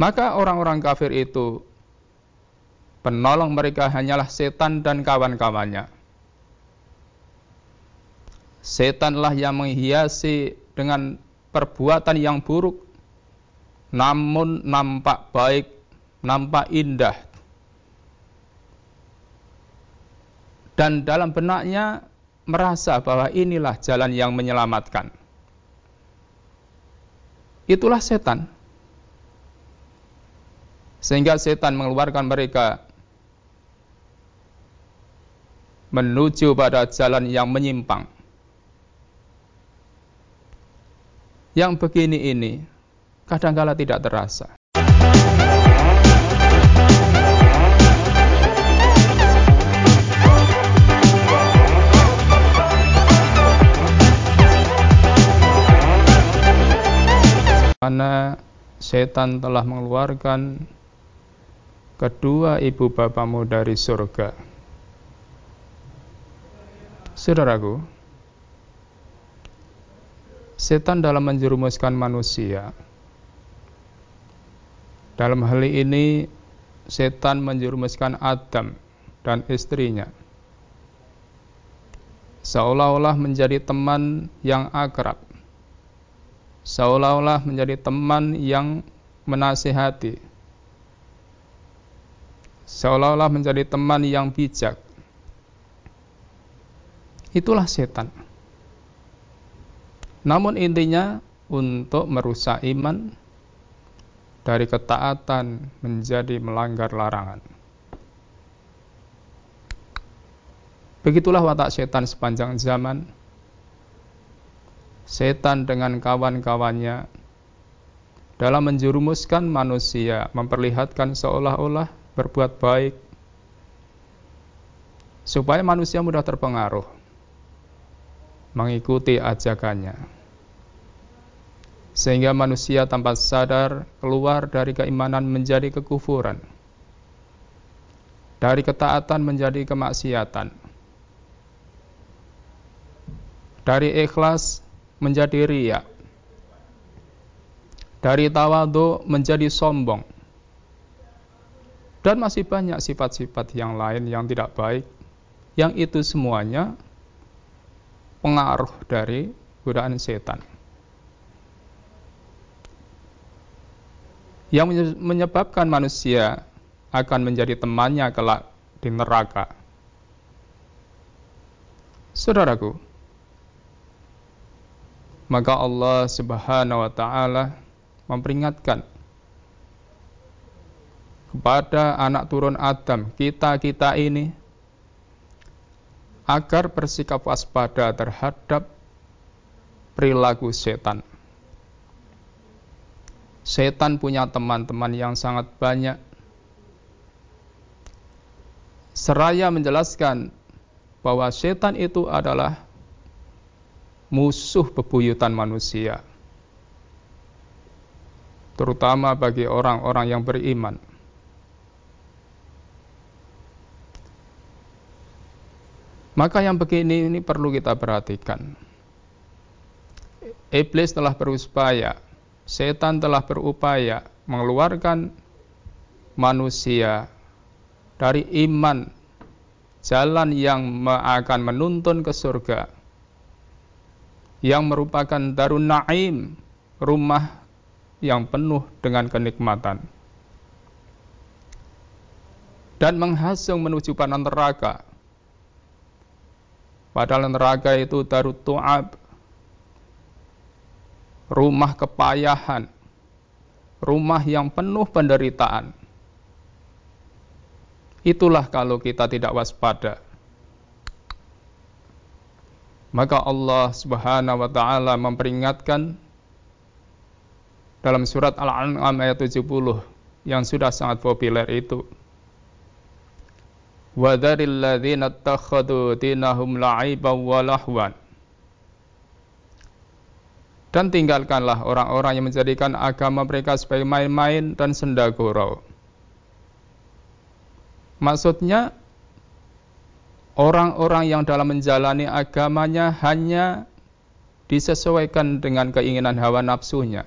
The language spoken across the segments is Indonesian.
Maka orang-orang kafir itu penolong mereka hanyalah setan dan kawan-kawannya. Setanlah yang menghiasi dengan perbuatan yang buruk namun nampak baik, nampak indah. Dan dalam benaknya merasa bahwa inilah jalan yang menyelamatkan. Itulah setan. Sehingga setan mengeluarkan mereka menuju pada jalan yang menyimpang. Yang begini ini kadangkala tidak terasa. Karena setan telah mengeluarkan kedua ibu bapamu dari surga. Saudaraku, setan dalam menjerumuskan manusia. Dalam hal ini, setan menjerumuskan Adam dan istrinya. Seolah-olah menjadi teman yang akrab. Seolah-olah menjadi teman yang menasihati seolah-olah menjadi teman yang bijak. Itulah setan. Namun intinya untuk merusak iman dari ketaatan menjadi melanggar larangan. Begitulah watak setan sepanjang zaman. Setan dengan kawan-kawannya dalam menjerumuskan manusia, memperlihatkan seolah-olah berbuat baik, supaya manusia mudah terpengaruh mengikuti ajakannya. Sehingga manusia tanpa sadar keluar dari keimanan menjadi kekufuran. Dari ketaatan menjadi kemaksiatan. Dari ikhlas menjadi riak. Dari tawadu menjadi sombong dan masih banyak sifat-sifat yang lain yang tidak baik, yang itu semuanya pengaruh dari godaan setan. Yang menyebabkan manusia akan menjadi temannya kelak di neraka. Saudaraku, maka Allah Subhanahu wa taala memperingatkan kepada anak turun Adam, kita-kita ini, agar bersikap waspada terhadap perilaku setan. Setan punya teman-teman yang sangat banyak. Seraya menjelaskan bahwa setan itu adalah musuh bebuyutan manusia, terutama bagi orang-orang yang beriman. Maka yang begini ini perlu kita perhatikan. Iblis telah berupaya, setan telah berupaya mengeluarkan manusia dari iman jalan yang akan menuntun ke surga yang merupakan darun naim rumah yang penuh dengan kenikmatan dan menghasung menuju panan neraka Padahal neraka itu darut tu'ab, rumah kepayahan, rumah yang penuh penderitaan. Itulah kalau kita tidak waspada. Maka Allah Subhanahu wa taala memperingatkan dalam surat Al-An'am ayat 70 yang sudah sangat populer itu dan tinggalkanlah orang-orang yang menjadikan agama mereka sebagai main-main dan senda gurau. Maksudnya orang-orang yang dalam menjalani agamanya hanya disesuaikan dengan keinginan hawa nafsunya.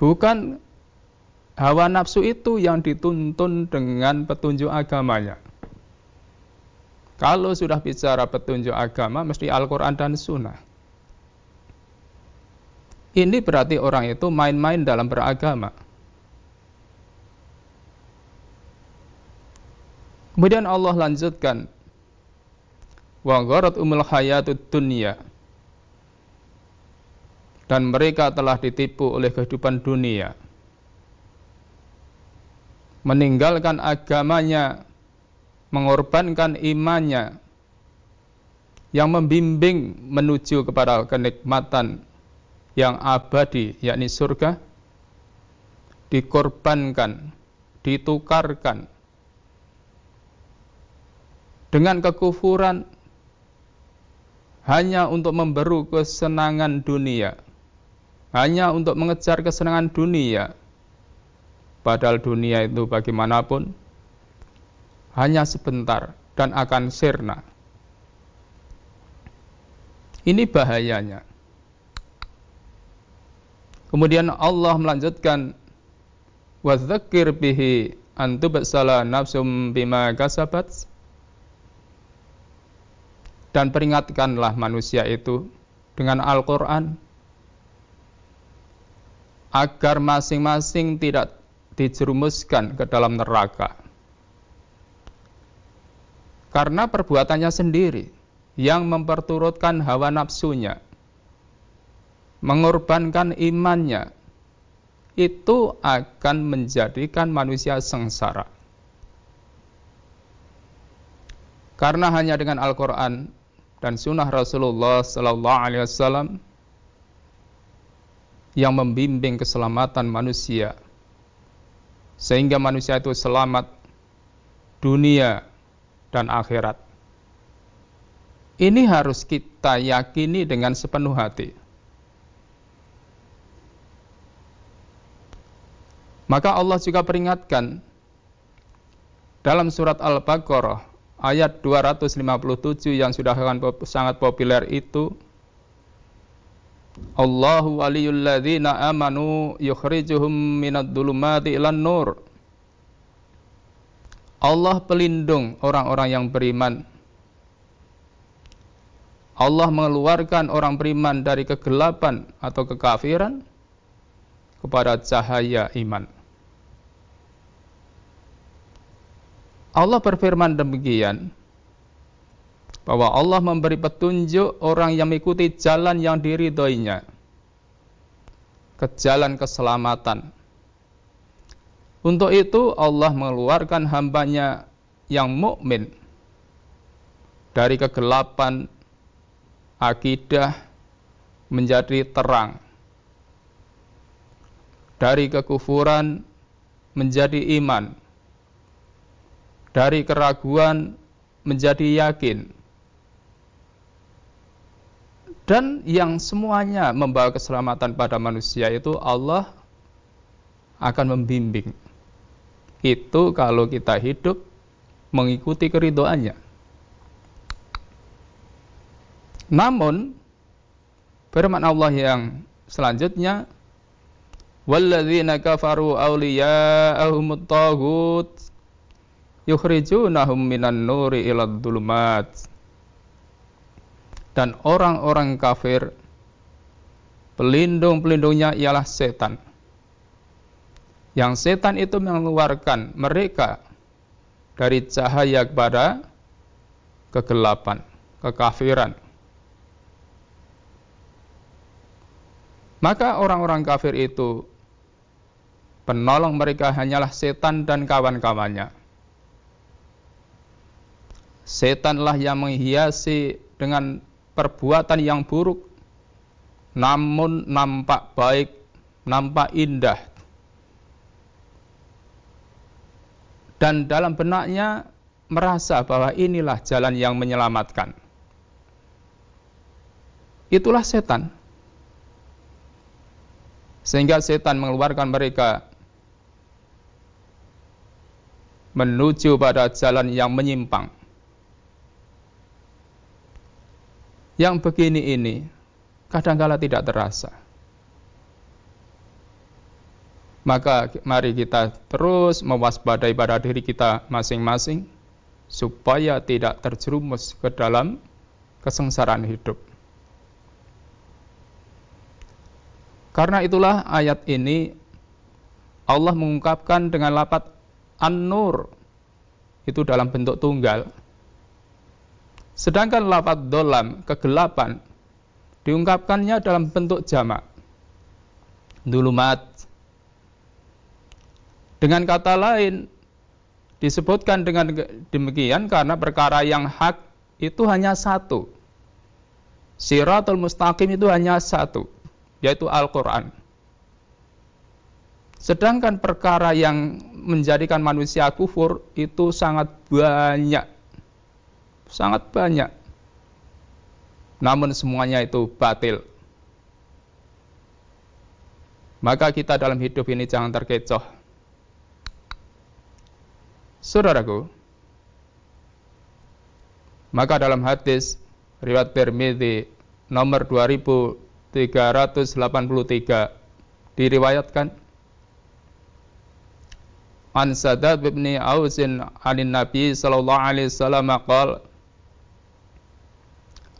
Bukan hawa nafsu itu yang dituntun dengan petunjuk agamanya. Kalau sudah bicara petunjuk agama, mesti Al-Quran dan Sunnah. Ini berarti orang itu main-main dalam beragama. Kemudian Allah lanjutkan wa umul hayatud dunya dan mereka telah ditipu oleh kehidupan dunia meninggalkan agamanya mengorbankan imannya yang membimbing menuju kepada kenikmatan yang abadi yakni surga dikorbankan ditukarkan dengan kekufuran hanya untuk memberu kesenangan dunia, hanya untuk mengejar kesenangan dunia. Padahal dunia itu bagaimanapun hanya sebentar dan akan sirna. Ini bahayanya. Kemudian Allah melanjutkan wa bihi antubasala nafsum bima kasabat dan peringatkanlah manusia itu dengan Al-Quran agar masing-masing tidak dijerumuskan ke dalam neraka. Karena perbuatannya sendiri yang memperturutkan hawa nafsunya mengorbankan imannya itu akan menjadikan manusia sengsara. Karena hanya dengan Al-Quran dan sunnah Rasulullah Sallallahu Alaihi Wasallam yang membimbing keselamatan manusia sehingga manusia itu selamat dunia dan akhirat. Ini harus kita yakini dengan sepenuh hati. Maka Allah juga peringatkan dalam surat Al-Baqarah ayat 257 yang sudah sangat populer itu Allahu waliyul ladzina amanu yukhrijuhum minad dhulumati ilan nur Allah pelindung orang-orang yang beriman Allah mengeluarkan orang beriman dari kegelapan atau kekafiran kepada cahaya iman. Allah berfirman demikian bahwa Allah memberi petunjuk orang yang mengikuti jalan yang diridhoinya ke jalan keselamatan. Untuk itu Allah mengeluarkan hambanya yang mukmin dari kegelapan akidah menjadi terang. Dari kekufuran menjadi iman dari keraguan menjadi yakin. Dan yang semuanya membawa keselamatan pada manusia itu Allah akan membimbing. Itu kalau kita hidup mengikuti keridoannya. Namun firman Allah yang selanjutnya walladzina kafaru awliya'ahumut taghut yukhrijunahum minan nuri ilad dulumat dan orang-orang kafir pelindung-pelindungnya ialah setan yang setan itu mengeluarkan mereka dari cahaya kepada kegelapan, kekafiran. Maka orang-orang kafir itu penolong mereka hanyalah setan dan kawan-kawannya. Setanlah yang menghiasi dengan perbuatan yang buruk namun nampak baik, nampak indah. Dan dalam benaknya merasa bahwa inilah jalan yang menyelamatkan. Itulah setan. Sehingga setan mengeluarkan mereka menuju pada jalan yang menyimpang. Yang begini ini kadangkala tidak terasa. Maka mari kita terus mewaspadai pada diri kita masing-masing supaya tidak terjerumus ke dalam kesengsaraan hidup. Karena itulah ayat ini Allah mengungkapkan dengan lapat An-Nur itu dalam bentuk tunggal. Sedangkan lapat dolam, kegelapan, diungkapkannya dalam bentuk jamak. Dulumat. Dengan kata lain, disebutkan dengan demikian karena perkara yang hak itu hanya satu. Siratul mustaqim itu hanya satu, yaitu Al-Quran. Sedangkan perkara yang menjadikan manusia kufur itu sangat banyak. Sangat banyak. Namun semuanya itu batil. Maka kita dalam hidup ini jangan terkecoh. Saudaraku, maka dalam hadis riwayat Tirmidzi nomor 2383 diriwayatkan An Sadad bin Ausin anin Nabi sallallahu alaihi wasallam qala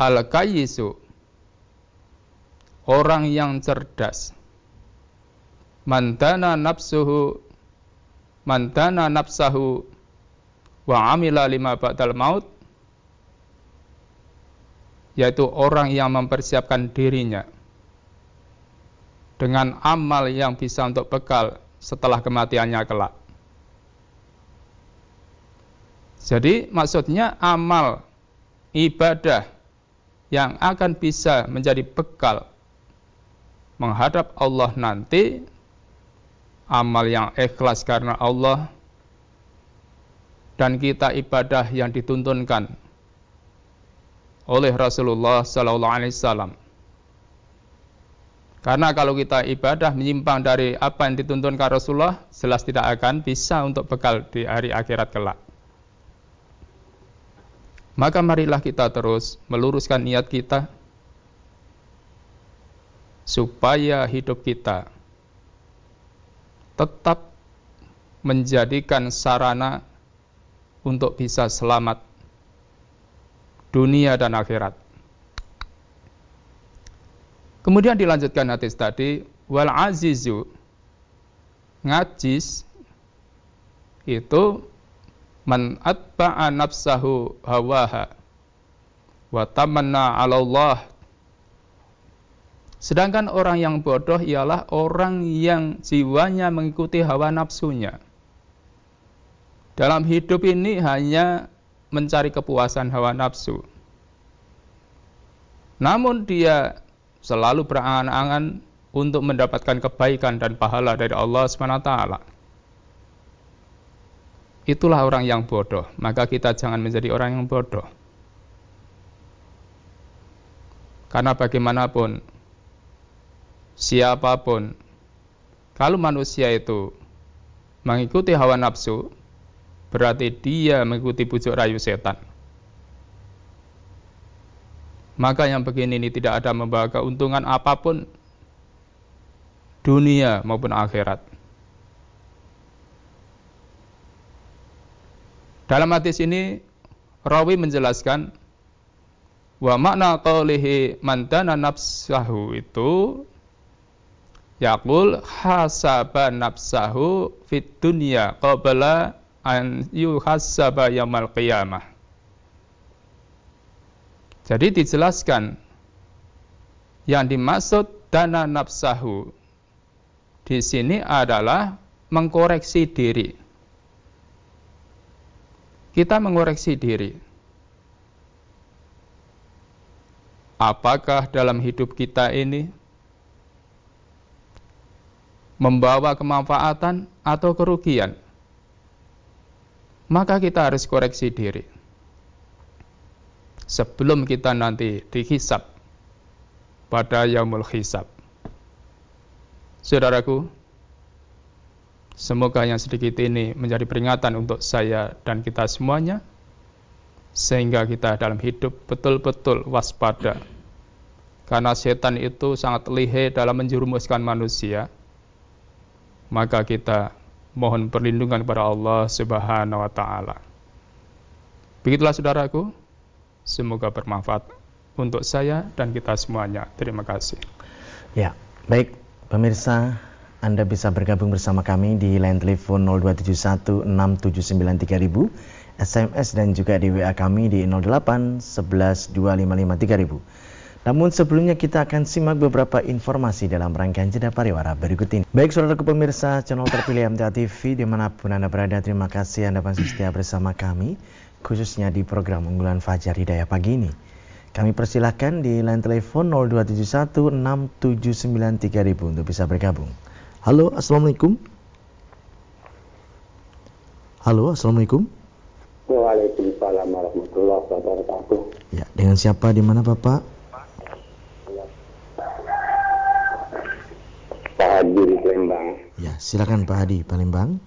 Al kayisu orang yang cerdas mantana nafsuhu mantana nafsahu wa amila lima ba'dal maut yaitu orang yang mempersiapkan dirinya dengan amal yang bisa untuk bekal setelah kematiannya kelak. Jadi maksudnya amal ibadah yang akan bisa menjadi bekal menghadap Allah nanti amal yang ikhlas karena Allah dan kita ibadah yang dituntunkan oleh Rasulullah sallallahu alaihi wasallam. Karena kalau kita ibadah menyimpang dari apa yang dituntunkan Rasulullah, jelas tidak akan bisa untuk bekal di hari akhirat kelak. Maka marilah kita terus meluruskan niat kita supaya hidup kita tetap menjadikan sarana untuk bisa selamat dunia dan akhirat. Kemudian dilanjutkan hadis tadi wal azizu ngajis itu man atba'a nafsahu hawaha wa tamanna 'ala Allah Sedangkan orang yang bodoh ialah orang yang jiwanya mengikuti hawa nafsunya. Dalam hidup ini hanya mencari kepuasan hawa nafsu. Namun dia selalu berangan-angan untuk mendapatkan kebaikan dan pahala dari Allah SWT. Itulah orang yang bodoh, maka kita jangan menjadi orang yang bodoh. Karena bagaimanapun siapa pun kalau manusia itu mengikuti hawa nafsu berarti dia mengikuti bujuk rayu setan. Maka yang begini ini tidak ada membawa keuntungan apa pun dunia maupun akhirat dalam hadis ini rawi menjelaskan wa makna qawlihi mantana nafsahu itu Yaqul hasaba nafsahu fit dunya qabla an yuhasaba yaumil qiyamah. Jadi dijelaskan yang dimaksud dana nafsahu di sini adalah mengkoreksi diri. Kita mengoreksi diri. Apakah dalam hidup kita ini membawa kemanfaatan atau kerugian, maka kita harus koreksi diri. Sebelum kita nanti dihisap pada yaumul hisab. Saudaraku, semoga yang sedikit ini menjadi peringatan untuk saya dan kita semuanya, sehingga kita dalam hidup betul-betul waspada. Karena setan itu sangat lihai dalam menjerumuskan manusia maka kita mohon perlindungan kepada Allah Subhanahu wa taala. Begitulah saudaraku, semoga bermanfaat untuk saya dan kita semuanya. Terima kasih. Ya, baik pemirsa, Anda bisa bergabung bersama kami di line telepon 02716793000, SMS dan juga di WA kami di 08 11 namun sebelumnya kita akan simak beberapa informasi dalam rangkaian jeda pariwara berikut ini. Baik saudara pemirsa channel terpilih MTA TV di mana pun Anda berada, terima kasih Anda masih setia bersama kami, khususnya di program unggulan Fajar Hidayah pagi ini. Kami persilahkan di line telepon 02716793000 untuk bisa bergabung. Halo, Assalamualaikum. Halo, Assalamualaikum. Waalaikumsalam warahmatullahi wabarakatuh. Ya, dengan siapa di mana Bapak? Hadi di Palembang. Ya, silakan Pak Hadi Palembang.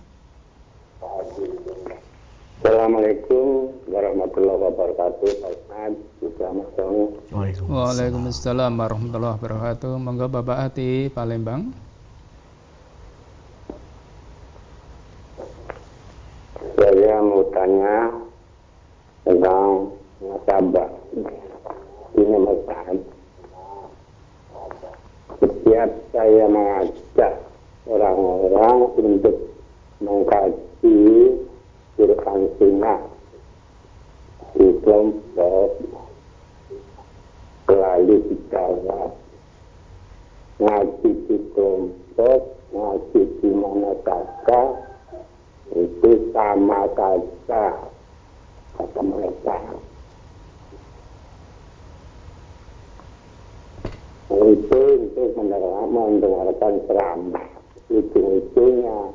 Assalamualaikum warahmatullahi wabarakatuh. Pak Ustaz, Waalaikumsalam warahmatullahi wabarakatuh. Monggo Bapak Hadi Palembang. Saya mau tanya tentang nasabah. Ini masalah setiap saya mengajak orang-orang untuk mengkaji Quran Sunnah di kelompok selalu dijawab ngaji di kelompok ngaji di mana saja itu sama saja kata mereka. Itu untuk mendengarkan ceramah. Ujung-ujungnya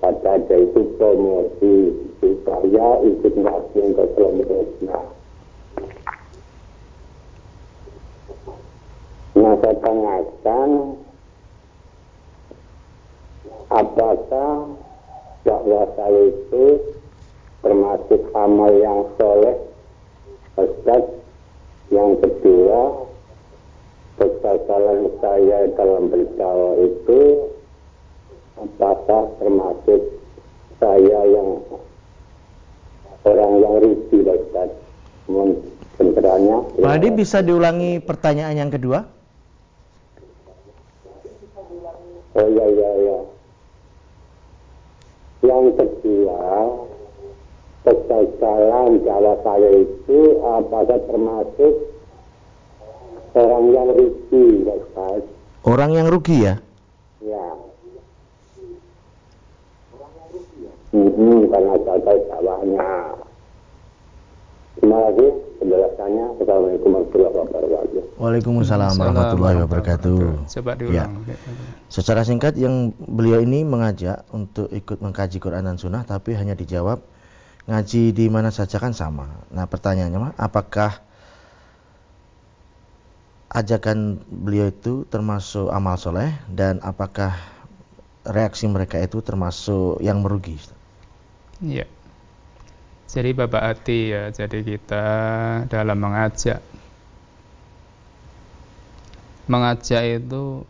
kata ada itu promosi. Supaya ikut masuk ke kelompoknya nah saya tanyakan apakah dakwah saya itu termasuk amal yang soleh Ustaz. Yang kedua kegagalan saya dalam berdakwah itu apakah termasuk saya yang orang yang rugi Ustaz? Pencerahannya. Pak Adi bisa diulangi pertanyaan yang kedua? Oh iya iya iya yang kedua kegagalan dakwah saya itu apakah termasuk orang yang rugi, Ustaz. Orang yang rugi ya? Ya. Hmm, karena gagal dakwahnya. Terima kasih penjelasannya. Assalamualaikum warahmatullahi wabarakatuh. Waalaikumsalam warahmatullahi wabarakatuh. Coba diulang. Ya. Secara singkat yang beliau ini mengajak untuk ikut mengkaji Quran dan Sunnah tapi hanya dijawab ngaji di mana saja kan sama. Nah pertanyaannya apakah ajakan beliau itu termasuk amal soleh dan apakah reaksi mereka itu termasuk yang merugi? Iya. Jadi Bapak Ati ya, jadi kita dalam mengajak mengajak itu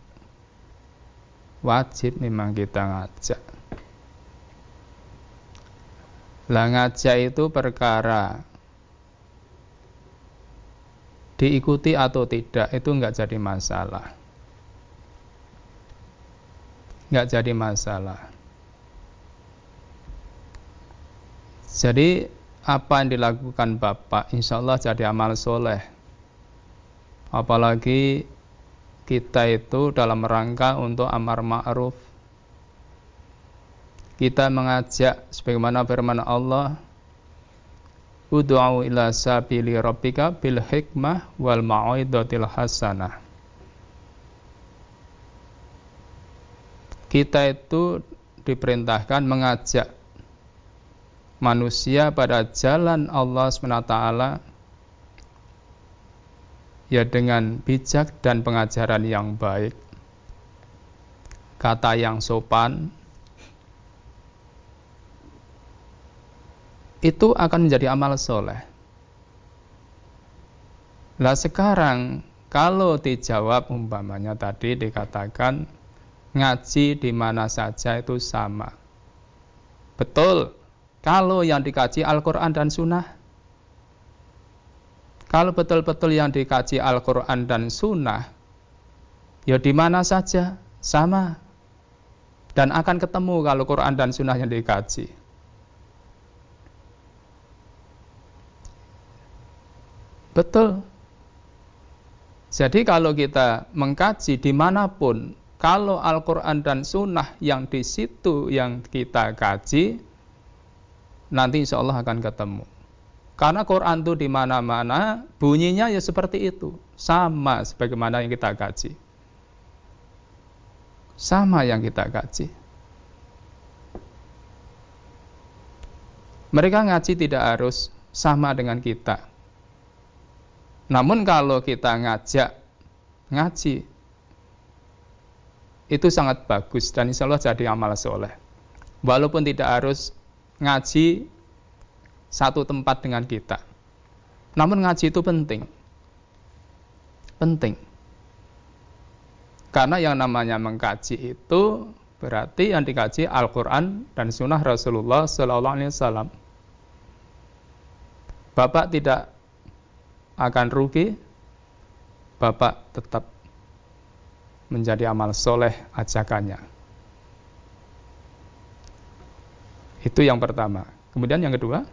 wajib memang kita ngajak. Lah ngajak itu perkara diikuti atau tidak itu nggak jadi masalah. Nggak jadi masalah. Jadi apa yang dilakukan Bapak insya Allah jadi amal soleh. Apalagi kita itu dalam rangka untuk amar ma'ruf. Kita mengajak sebagaimana firman Allah Udu'u ila sabili rabbika bil hikmah wal mau'idatil hasanah. Kita itu diperintahkan mengajak manusia pada jalan Allah SWT ya dengan bijak dan pengajaran yang baik kata yang sopan itu akan menjadi amal soleh. Lah sekarang kalau dijawab umpamanya tadi dikatakan ngaji di mana saja itu sama. Betul, kalau yang dikaji Al-Quran dan Sunnah, kalau betul-betul yang dikaji Al-Quran dan Sunnah, ya di mana saja sama. Dan akan ketemu kalau Quran dan Sunnah yang dikaji. Betul. Jadi kalau kita mengkaji di mana pun kalau Al-Quran dan Sunnah yang di situ yang kita kaji, nanti insya Allah akan ketemu. Karena Quran itu di mana-mana bunyinya ya seperti itu, sama sebagaimana yang kita kaji. Sama yang kita kaji. Mereka ngaji tidak harus sama dengan kita. Namun kalau kita ngajak ngaji itu sangat bagus dan insya Allah jadi amal soleh. Walaupun tidak harus ngaji satu tempat dengan kita. Namun ngaji itu penting. Penting. Karena yang namanya mengkaji itu berarti yang dikaji Al-Quran dan Sunnah Rasulullah Sallallahu Alaihi Wasallam. Bapak tidak akan rugi, Bapak tetap menjadi amal soleh ajakannya. Itu yang pertama. Kemudian yang kedua?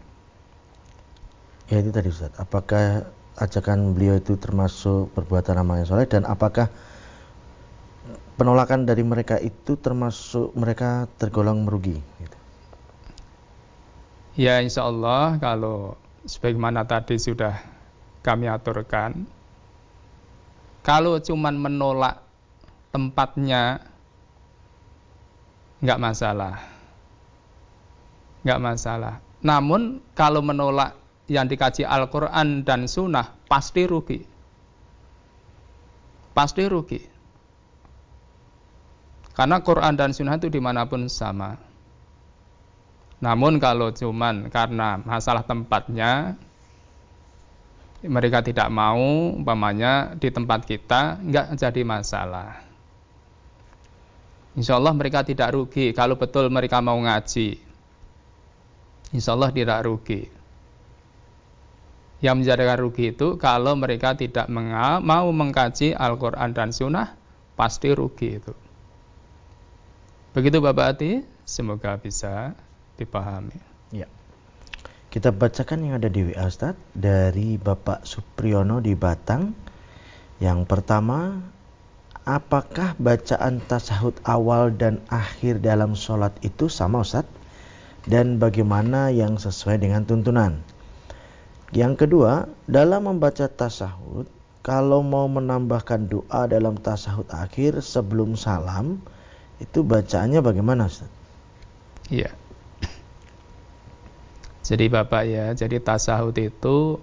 Ya itu tadi Ustaz. Apakah ajakan beliau itu termasuk perbuatan amal yang soleh dan apakah penolakan dari mereka itu termasuk mereka tergolong merugi? Gitu. Ya insya Allah kalau sebagaimana tadi sudah kami aturkan, kalau cuman menolak tempatnya nggak masalah. Nggak masalah. Namun kalau menolak yang dikaji Al-Quran dan Sunnah pasti rugi. Pasti rugi. Karena Quran dan Sunnah itu di mana pun sama. Namun kalau cuman karena masalah tempatnya, mereka tidak mau, umpamanya di tempat kita, nggak jadi masalah. Insya Allah mereka tidak rugi kalau betul mereka mau ngaji. Insya Allah tidak rugi. Yang menjadikan rugi itu kalau mereka tidak mau mengkaji Al-Quran dan Sunnah, pasti rugi itu. Begitu Bapak Ati, semoga bisa dipahami. Ya. Kita bacakan yang ada di WA Ustaz dari Bapak Supriyono di Batang. Yang pertama, apakah bacaan tasahud awal dan akhir dalam sholat itu sama Ustaz? Dan bagaimana yang sesuai dengan tuntunan? Yang kedua, dalam membaca tasahud, kalau mau menambahkan doa dalam tasahud akhir sebelum salam, itu bacaannya bagaimana Ustaz? Iya. Jadi Bapak ya, jadi tasahud itu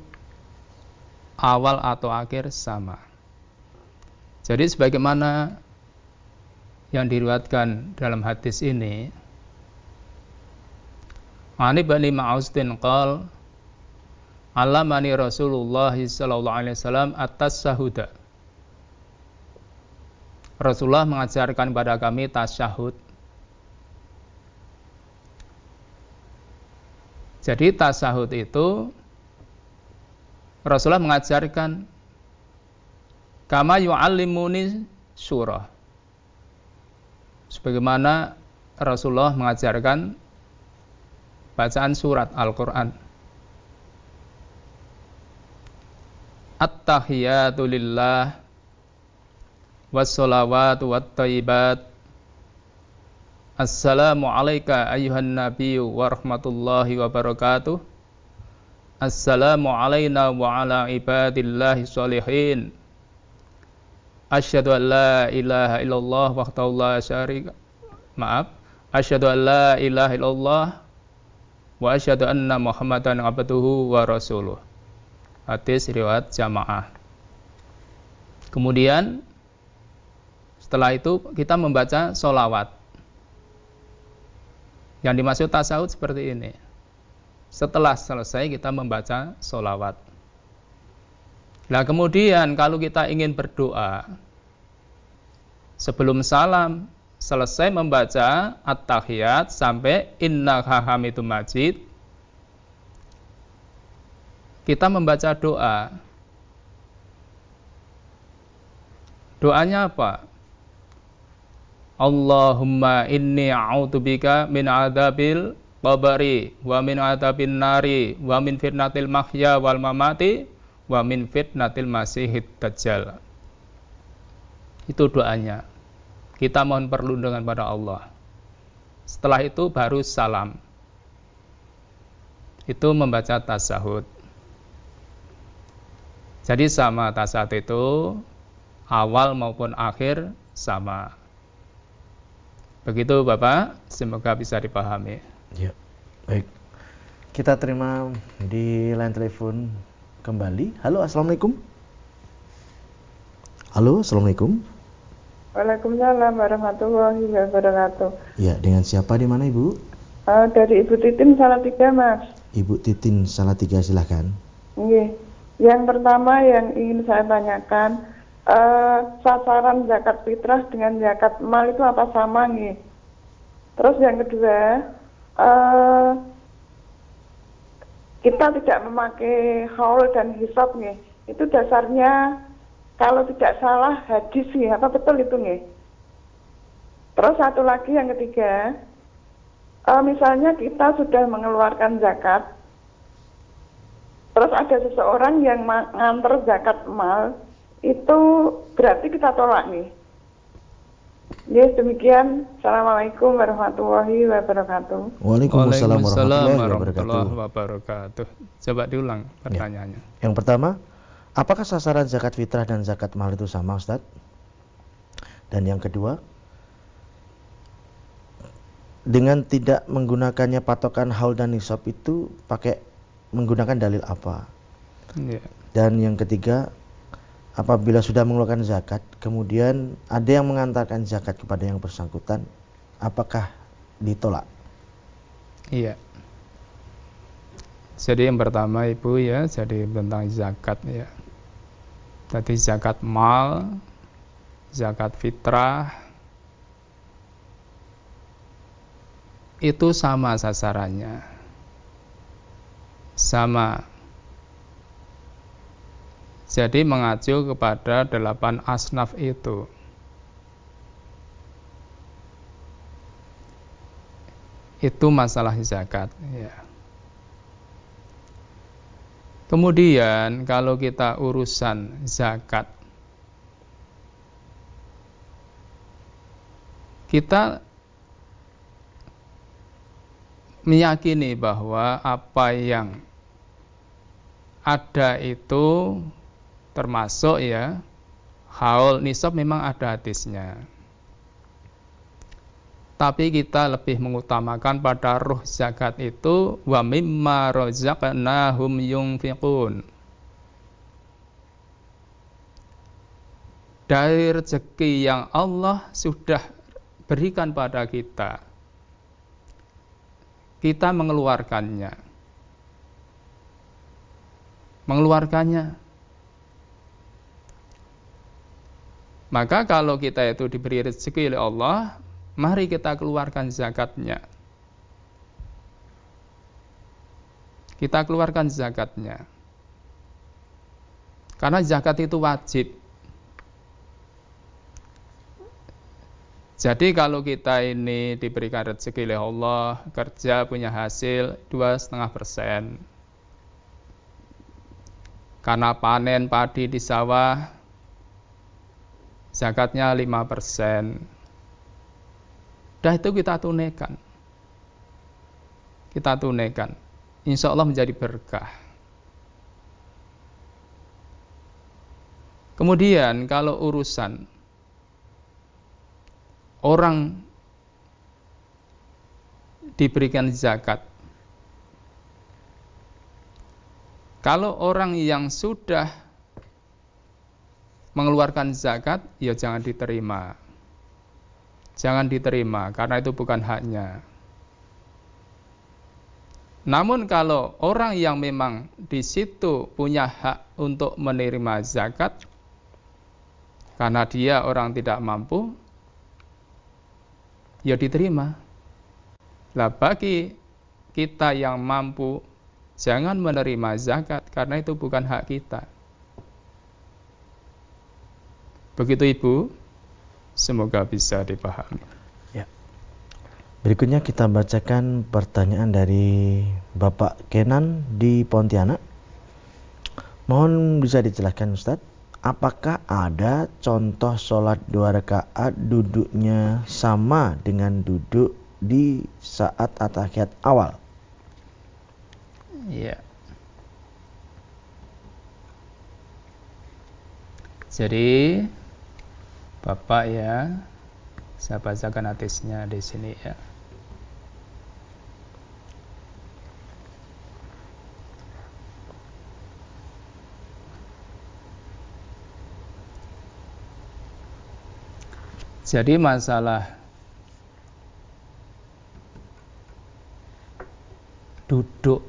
awal atau akhir sama. Jadi sebagaimana yang diriwayatkan dalam hadis ini, Ani bani Ma'ustin qal Alamani Rasulullah sallallahu alaihi wasallam atas sahuda. Rasulullah mengajarkan kepada kami tasyahud. Jadi tasahud itu Rasulullah mengajarkan Kama yu'allimuni surah. Sebagaimana Rasulullah mengajarkan bacaan surat Al-Quran. At-tahiyatu lillah wassalawatu wat-tayyibat. Assalamu alayka ayuhan nabiyyu wa rahmatullahi wa barakatuh. Assalamu alayna wa ala ibadillahi salihin. Asyhadu an la ilaha illallah wahdahu la syarika. Maaf, asyhadu an la ilaha illallah wa asyhadu anna Muhammadan abduhu wa rasuluh. Hadis riwayat jamaah. Kemudian setelah itu kita membaca solawat. Yang dimaksud tasawuf seperti ini. Setelah selesai kita membaca solawat. Nah kemudian kalau kita ingin berdoa sebelum salam, selesai membaca at-tahiyat sampai inna itu majid, kita membaca doa. Doanya apa? Allahumma inni a'udzubika min adabil qabri wa min adabin nari wa min fitnatil mahya wal mamati wa min fitnatil masihid dajjal. Itu doanya. Kita mohon perlindungan pada Allah. Setelah itu baru salam. Itu membaca tasahud. Jadi sama tasat itu awal maupun akhir sama. Begitu Bapak, semoga bisa dipahami. Ya, baik. Kita terima di line telepon kembali. Halo, Assalamualaikum. Halo, Assalamualaikum. Waalaikumsalam warahmatullahi wabarakatuh. Ya, dengan siapa di mana Ibu? Uh, dari Ibu Titin Salatiga, Mas. Ibu Titin Salatiga, silahkan. Iya. Yang pertama yang ingin saya tanyakan, uh, sasaran zakat fitrah dengan zakat mal itu apa sama nih? Terus yang kedua, uh, kita tidak memakai haul dan hisab nih. Itu dasarnya kalau tidak salah hadis sih, apa betul itu nih? Terus satu lagi yang ketiga, uh, misalnya kita sudah mengeluarkan zakat, Terus ada seseorang yang nganter zakat mal, itu berarti kita tolak nih. Ya demikian. Assalamualaikum warahmatullahi wabarakatuh. Waalaikumsalam warahmatullahi wabarakatuh. Coba diulang pertanyaannya. Ya. Yang pertama, apakah sasaran zakat fitrah dan zakat mal itu sama Ustaz? Dan yang kedua, dengan tidak menggunakannya patokan haul dan nisab itu pakai menggunakan dalil apa. Yeah. Dan yang ketiga, apabila sudah mengeluarkan zakat, kemudian ada yang mengantarkan zakat kepada yang bersangkutan, apakah ditolak? Iya. Jadi yang pertama Ibu ya, jadi tentang zakat ya. Tadi zakat mal, zakat fitrah, itu sama sasarannya sama. Jadi mengacu kepada delapan asnaf itu. Itu masalah zakat. Ya. Kemudian kalau kita urusan zakat, kita meyakini bahwa apa yang ada itu termasuk ya haul nisab memang ada hadisnya. Tapi kita lebih mengutamakan pada ruh zakat itu wa mimma razaqnahum yunfiqun. Dari rezeki yang Allah sudah berikan pada kita. Kita mengeluarkannya mengeluarkannya. Maka kalau kita itu diberi rezeki oleh Allah, mari kita keluarkan zakatnya. Kita keluarkan zakatnya. Karena zakat itu wajib. Jadi kalau kita ini diberikan rezeki oleh Allah, kerja punya hasil dua setengah persen, karena panen padi di sawah zakatnya 5%. Dah itu kita tunaikan. Kita tunaikan. Insya Allah menjadi berkah. Kemudian kalau urusan orang diberikan zakat Kalau orang yang sudah mengeluarkan zakat, ya jangan diterima. Jangan diterima karena itu bukan haknya. Namun kalau orang yang memang di situ punya hak untuk menerima zakat karena dia orang tidak mampu, ya diterima. Lah bagi kita yang mampu jangan menerima zakat karena itu bukan hak kita. Begitu Ibu, semoga bisa dipahami. Ya. Berikutnya kita bacakan pertanyaan dari Bapak Kenan di Pontianak. Mohon bisa dijelaskan Ustadz, apakah ada contoh sholat dua rakaat duduknya sama dengan duduk di saat atahiyat awal? Iya. Jadi Bapak ya, saya bacakan hadisnya di sini ya. Jadi masalah duduk.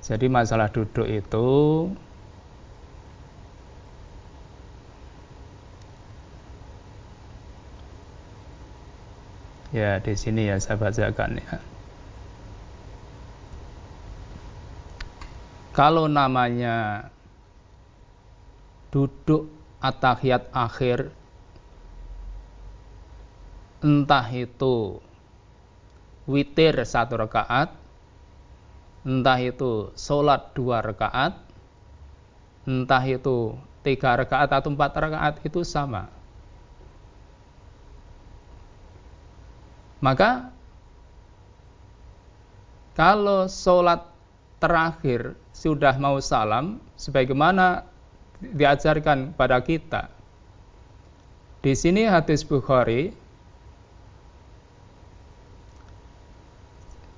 Jadi masalah duduk itu Ya, di sini ya saya bacakan ya. Kalau namanya duduk atahiyat akhir entah itu witir satu rakaat, entah itu sholat dua rakaat, entah itu tiga rakaat atau empat rakaat itu sama. Maka kalau sholat terakhir sudah mau salam, sebagaimana diajarkan pada kita. Di sini hadis Bukhari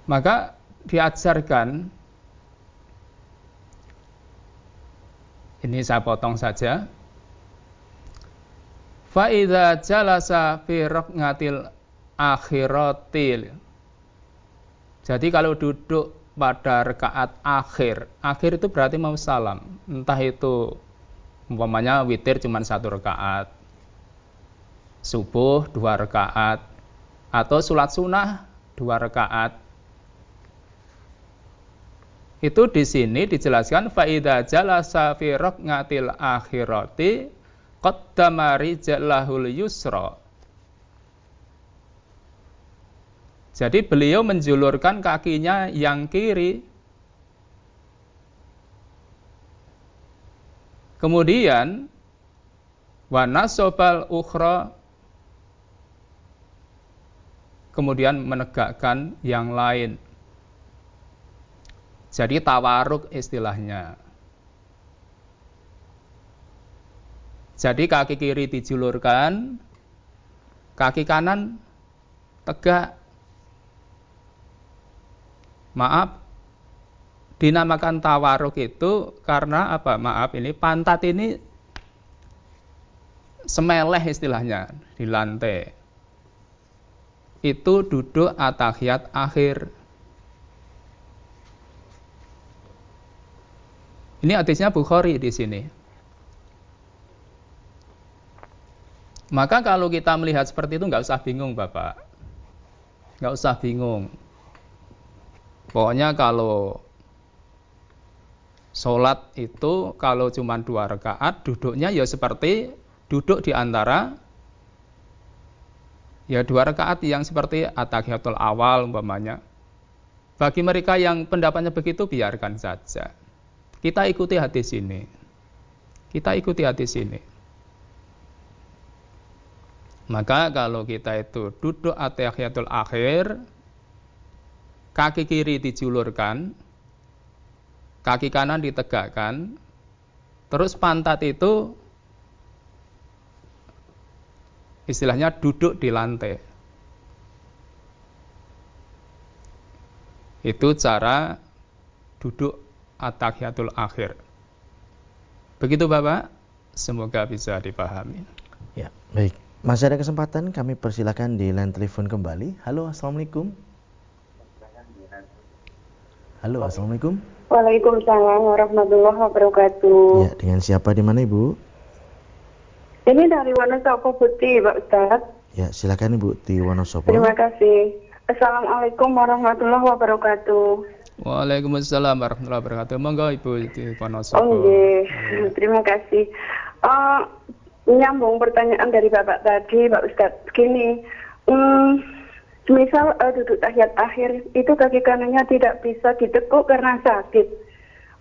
Maka diajarkan ini saya potong saja. Faida jalasa fi raqnatil akhiratil. Jadi kalau duduk pada rekaat akhir, akhir itu berarti mau salam. Entah itu umpamanya witir cuma satu rekaat, subuh dua rekaat, atau sulat sunnah dua rekaat, itu di sini dijelaskan faida jalasa fi raqatil akhirati qaddama rijlahul yusra. Jadi beliau menjulurkan kakinya yang kiri. Kemudian wa nasobal ukhra kemudian menegakkan yang lain. Jadi tawaruk istilahnya. Jadi kaki kiri dijulurkan, kaki kanan tegak. Maaf, dinamakan tawaruk itu karena apa? Maaf, ini pantat ini semeleh istilahnya di lantai. Itu duduk atahiyat akhir. Ini hadisnya Bukhari di sini. Maka kalau kita melihat seperti itu nggak usah bingung Bapak. Nggak usah bingung. Pokoknya kalau sholat itu kalau cuma dua rakaat duduknya ya seperti duduk di antara ya dua rakaat yang seperti atahiyatul awal umpamanya. Bagi mereka yang pendapatnya begitu biarkan saja. Kita ikuti hadis ini. Kita ikuti hadis ini. Maka kalau kita itu duduk atahiyatul akhir, kaki kiri dijulurkan, kaki kanan ditegakkan, terus pantat itu istilahnya duduk di lantai. Itu cara duduk at-tahiyatul akhir. Begitu Bapak, semoga bisa dipahami. Ya, baik. Masih ada kesempatan kami persilakan di line telepon kembali. Halo, Assalamualaikum. Halo, Assalamualaikum. Waalaikumsalam warahmatullahi wabarakatuh. Ya, dengan siapa di mana Ibu? Ini dari Wonosobo Putih, Pak Ustaz. Ya, silakan Ibu Tiwonosopo. Terima kasih. Assalamualaikum warahmatullahi wabarakatuh. Waalaikumsalam warahmatullahi wabarakatuh. Monggo Ibu Tiwonosopo. Oh, nggih. Terima kasih. Eh, nyambung pertanyaan dari Bapak tadi, Pak Ustadz. Gini, hmm, misal eh, duduk tahiyat akhir itu kaki kanannya tidak bisa ditekuk karena sakit.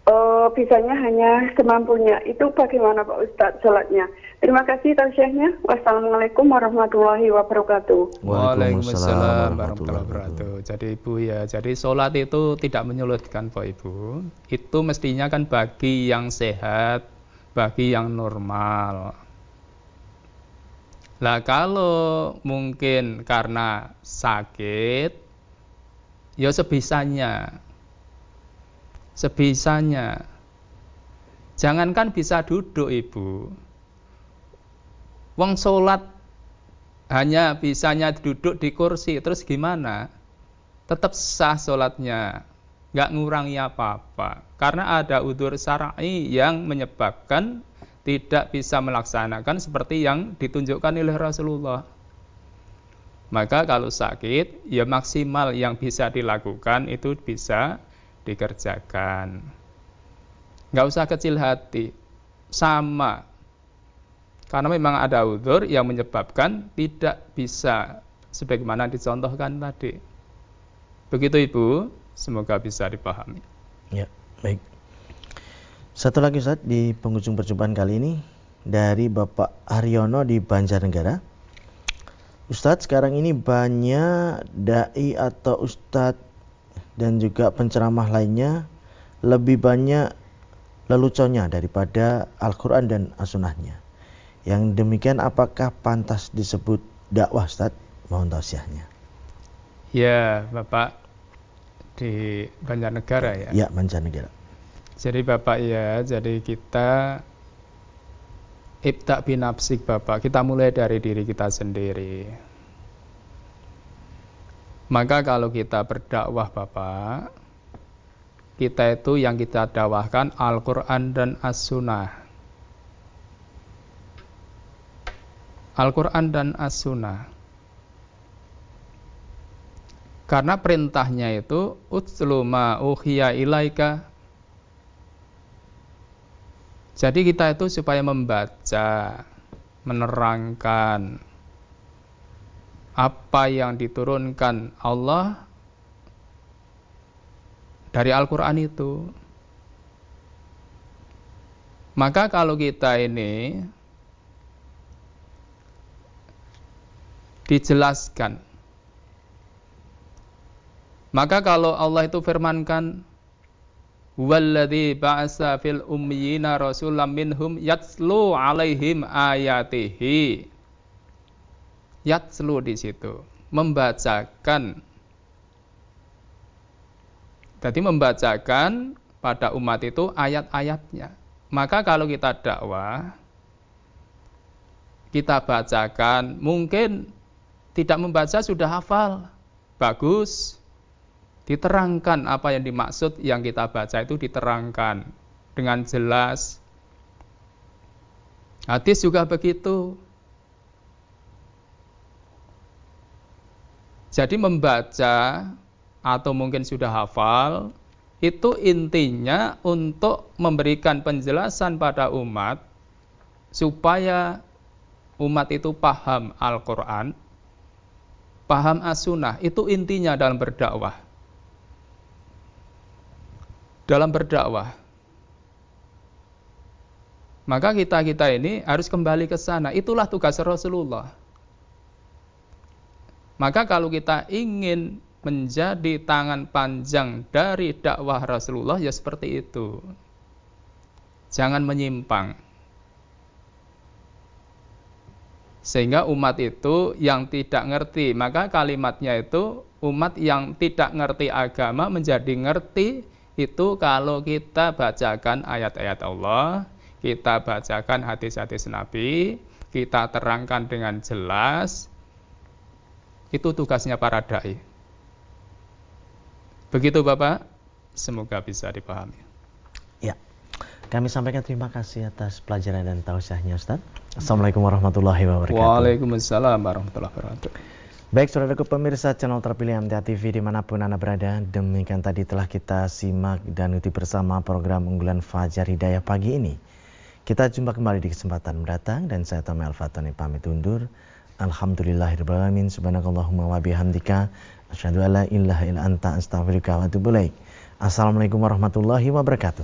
Oh, bisanya hanya semampunya. Itu bagaimana Pak Ustadz sholatnya? Terima kasih tausiahnya. Wassalamualaikum warahmatullahi wabarakatuh. Waalaikumsalam warahmatullahi wabarakatuh. Jadi Ibu ya, jadi sholat itu tidak menyulitkan Pak Ibu. Itu mestinya kan bagi yang sehat, bagi yang normal. Lah kalau mungkin karena sakit, ya sebisanya sebisanya. Jangankan bisa duduk ibu. Wong sholat hanya bisanya duduk di kursi, terus gimana? Tetap sah sholatnya, nggak ngurangi apa-apa. Karena ada udur syar'i yang menyebabkan tidak bisa melaksanakan seperti yang ditunjukkan oleh Rasulullah. Maka kalau sakit, ya maksimal yang bisa dilakukan itu bisa dikerjakan. Nggak usah kecil hati, sama. Karena memang ada udur yang menyebabkan tidak bisa sebagaimana dicontohkan tadi. Begitu Ibu, semoga bisa dipahami. Ya, baik. Satu lagi Ustaz di penghujung perjumpaan kali ini dari Bapak Haryono di Banjarnegara. Ustadz sekarang ini banyak dai atau ustadz dan juga penceramah lainnya lebih banyak leluconnya daripada Al-Quran dan As-Sunnahnya. Yang demikian apakah pantas disebut dakwah Ustaz? Mohon tausiahnya. Ya, Bapak di Banjarnegara ya. Ya, Banjarnegara. Jadi Bapak ya, jadi kita ibtak binapsik Bapak, kita mulai dari diri kita sendiri. Maka kalau kita berdakwah Bapak, kita itu yang kita dakwahkan Al-Quran dan As-Sunnah. Al-Quran dan As-Sunnah. Karena perintahnya itu utslu ma uhiya ilaika. Jadi kita itu supaya membaca, menerangkan, apa yang diturunkan Allah dari Al-Quran itu. Maka kalau kita ini dijelaskan, maka kalau Allah itu firmankan, Walladhi ba'asa fil ummiyina rasulam minhum yatslu alaihim ayatihi yatslu di situ, membacakan. Jadi membacakan pada umat itu ayat-ayatnya. Maka kalau kita dakwah, kita bacakan, mungkin tidak membaca sudah hafal. Bagus. Diterangkan apa yang dimaksud yang kita baca itu diterangkan dengan jelas. Hadis juga begitu. Jadi membaca atau mungkin sudah hafal itu intinya untuk memberikan penjelasan pada umat supaya umat itu paham Al-Quran, paham As-Sunnah, itu intinya dalam berdakwah. Dalam berdakwah. Maka kita-kita ini harus kembali ke sana. Itulah tugas Rasulullah. Maka kalau kita ingin menjadi tangan panjang dari dakwah Rasulullah ya seperti itu. Jangan menyimpang. Sehingga umat itu yang tidak ngerti, maka kalimatnya itu umat yang tidak ngerti agama menjadi ngerti itu kalau kita bacakan ayat-ayat Allah, kita bacakan hadis-hadis Nabi, kita terangkan dengan jelas, itu tugasnya para dai. Begitu Bapak, semoga bisa dipahami. Ya. Kami sampaikan terima kasih atas pelajaran dan tausiahnya Ustaz. Assalamualaikum warahmatullahi wabarakatuh. Waalaikumsalam warahmatullahi wabarakatuh. Baik saudaraku pemirsa channel terpilih MTA TV di mana pun anda berada Demikian tadi telah kita simak dan ikuti bersama program unggulan Fajar Hidayah pagi ini Kita jumpa kembali di kesempatan mendatang Dan saya Tommy Al-Fatani pamit undur Alhamdulillahirrahmanirrahim Subhanakallahumma wa bihamdika Asyhadu alla ilaha illa anta astaghfiruka wa. Assalamualaikum warahmatullahi wabarakatuh.